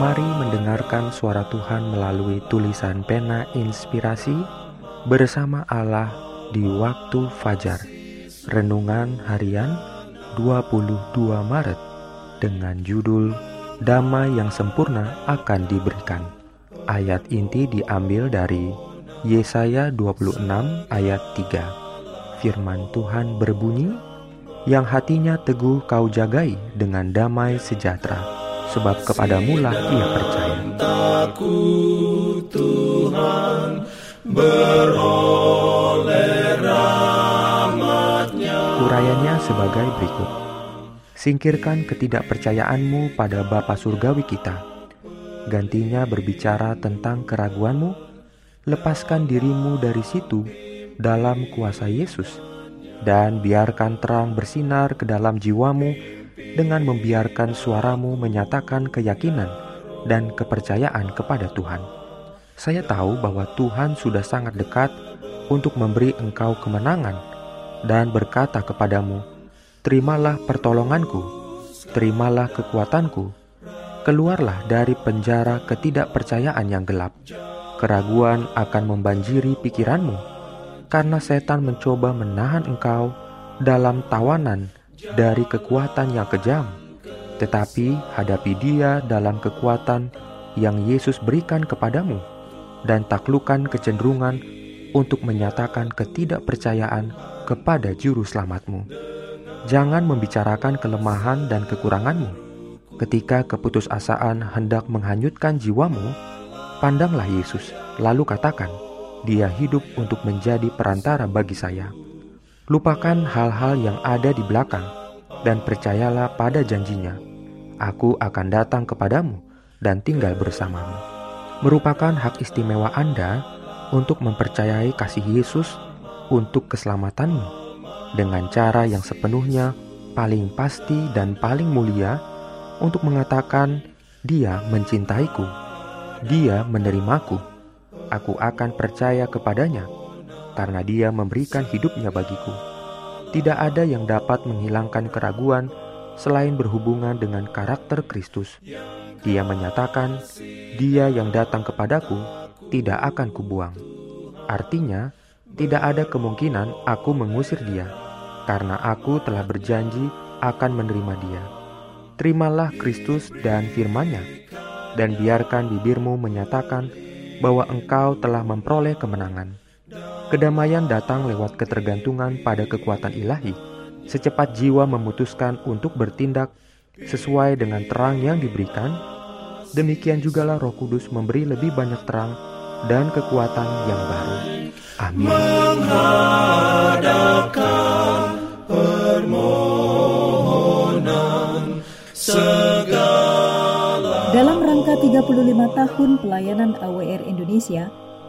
Mari mendengarkan suara Tuhan melalui tulisan pena inspirasi bersama Allah di waktu fajar. Renungan harian 22 Maret dengan judul Damai yang sempurna akan diberikan. Ayat inti diambil dari Yesaya 26 ayat 3. Firman Tuhan berbunyi, "Yang hatinya teguh kau jagai dengan damai sejahtera." Sebab kepadamu lah ia percaya. Rahmatnya. Urayanya sebagai berikut. Singkirkan ketidakpercayaanmu pada Bapa Surgawi kita. Gantinya berbicara tentang keraguanmu. Lepaskan dirimu dari situ dalam kuasa Yesus. Dan biarkan terang bersinar ke dalam jiwamu dengan membiarkan suaramu menyatakan keyakinan dan kepercayaan kepada Tuhan. Saya tahu bahwa Tuhan sudah sangat dekat untuk memberi engkau kemenangan dan berkata kepadamu, Terimalah pertolonganku, terimalah kekuatanku, keluarlah dari penjara ketidakpercayaan yang gelap. Keraguan akan membanjiri pikiranmu, karena setan mencoba menahan engkau dalam tawanan dari kekuatan yang kejam, tetapi hadapi dia dalam kekuatan yang Yesus berikan kepadamu, dan taklukkan kecenderungan untuk menyatakan ketidakpercayaan kepada Juru Selamatmu. Jangan membicarakan kelemahan dan kekuranganmu. Ketika keputusasaan hendak menghanyutkan jiwamu, pandanglah Yesus, lalu katakan, "Dia hidup untuk menjadi perantara bagi saya." Lupakan hal-hal yang ada di belakang dan percayalah pada janjinya. Aku akan datang kepadamu dan tinggal bersamamu. Merupakan hak istimewa Anda untuk mempercayai kasih Yesus untuk keselamatanmu dengan cara yang sepenuhnya paling pasti dan paling mulia untuk mengatakan dia mencintaiku, dia menerimaku, aku akan percaya kepadanya karena dia memberikan hidupnya bagiku. Tidak ada yang dapat menghilangkan keraguan selain berhubungan dengan karakter Kristus. Dia menyatakan, "Dia yang datang kepadaku tidak akan kubuang." Artinya, tidak ada kemungkinan aku mengusir dia, karena aku telah berjanji akan menerima dia. Terimalah Kristus dan firman-Nya, dan biarkan bibirmu menyatakan bahwa engkau telah memperoleh kemenangan. Kedamaian datang lewat ketergantungan pada kekuatan ilahi. Secepat jiwa memutuskan untuk bertindak sesuai dengan terang yang diberikan, demikian jugalah Roh Kudus memberi lebih banyak terang dan kekuatan yang baru. Amin. Dalam rangka 35 tahun pelayanan AWR Indonesia,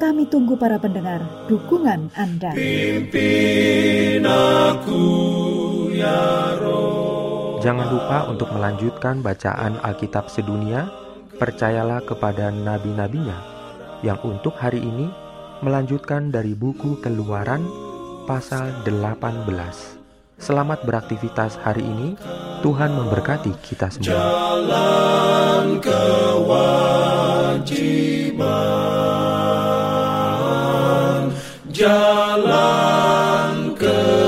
Kami tunggu para pendengar dukungan Anda. Pimpin aku ya roh. Jangan lupa untuk melanjutkan bacaan Alkitab sedunia. Percayalah kepada nabi-nabinya yang untuk hari ini melanjutkan dari buku Keluaran pasal 18. Selamat beraktivitas hari ini. Tuhan memberkati kita semua. Jalan kewajiban jalan ke.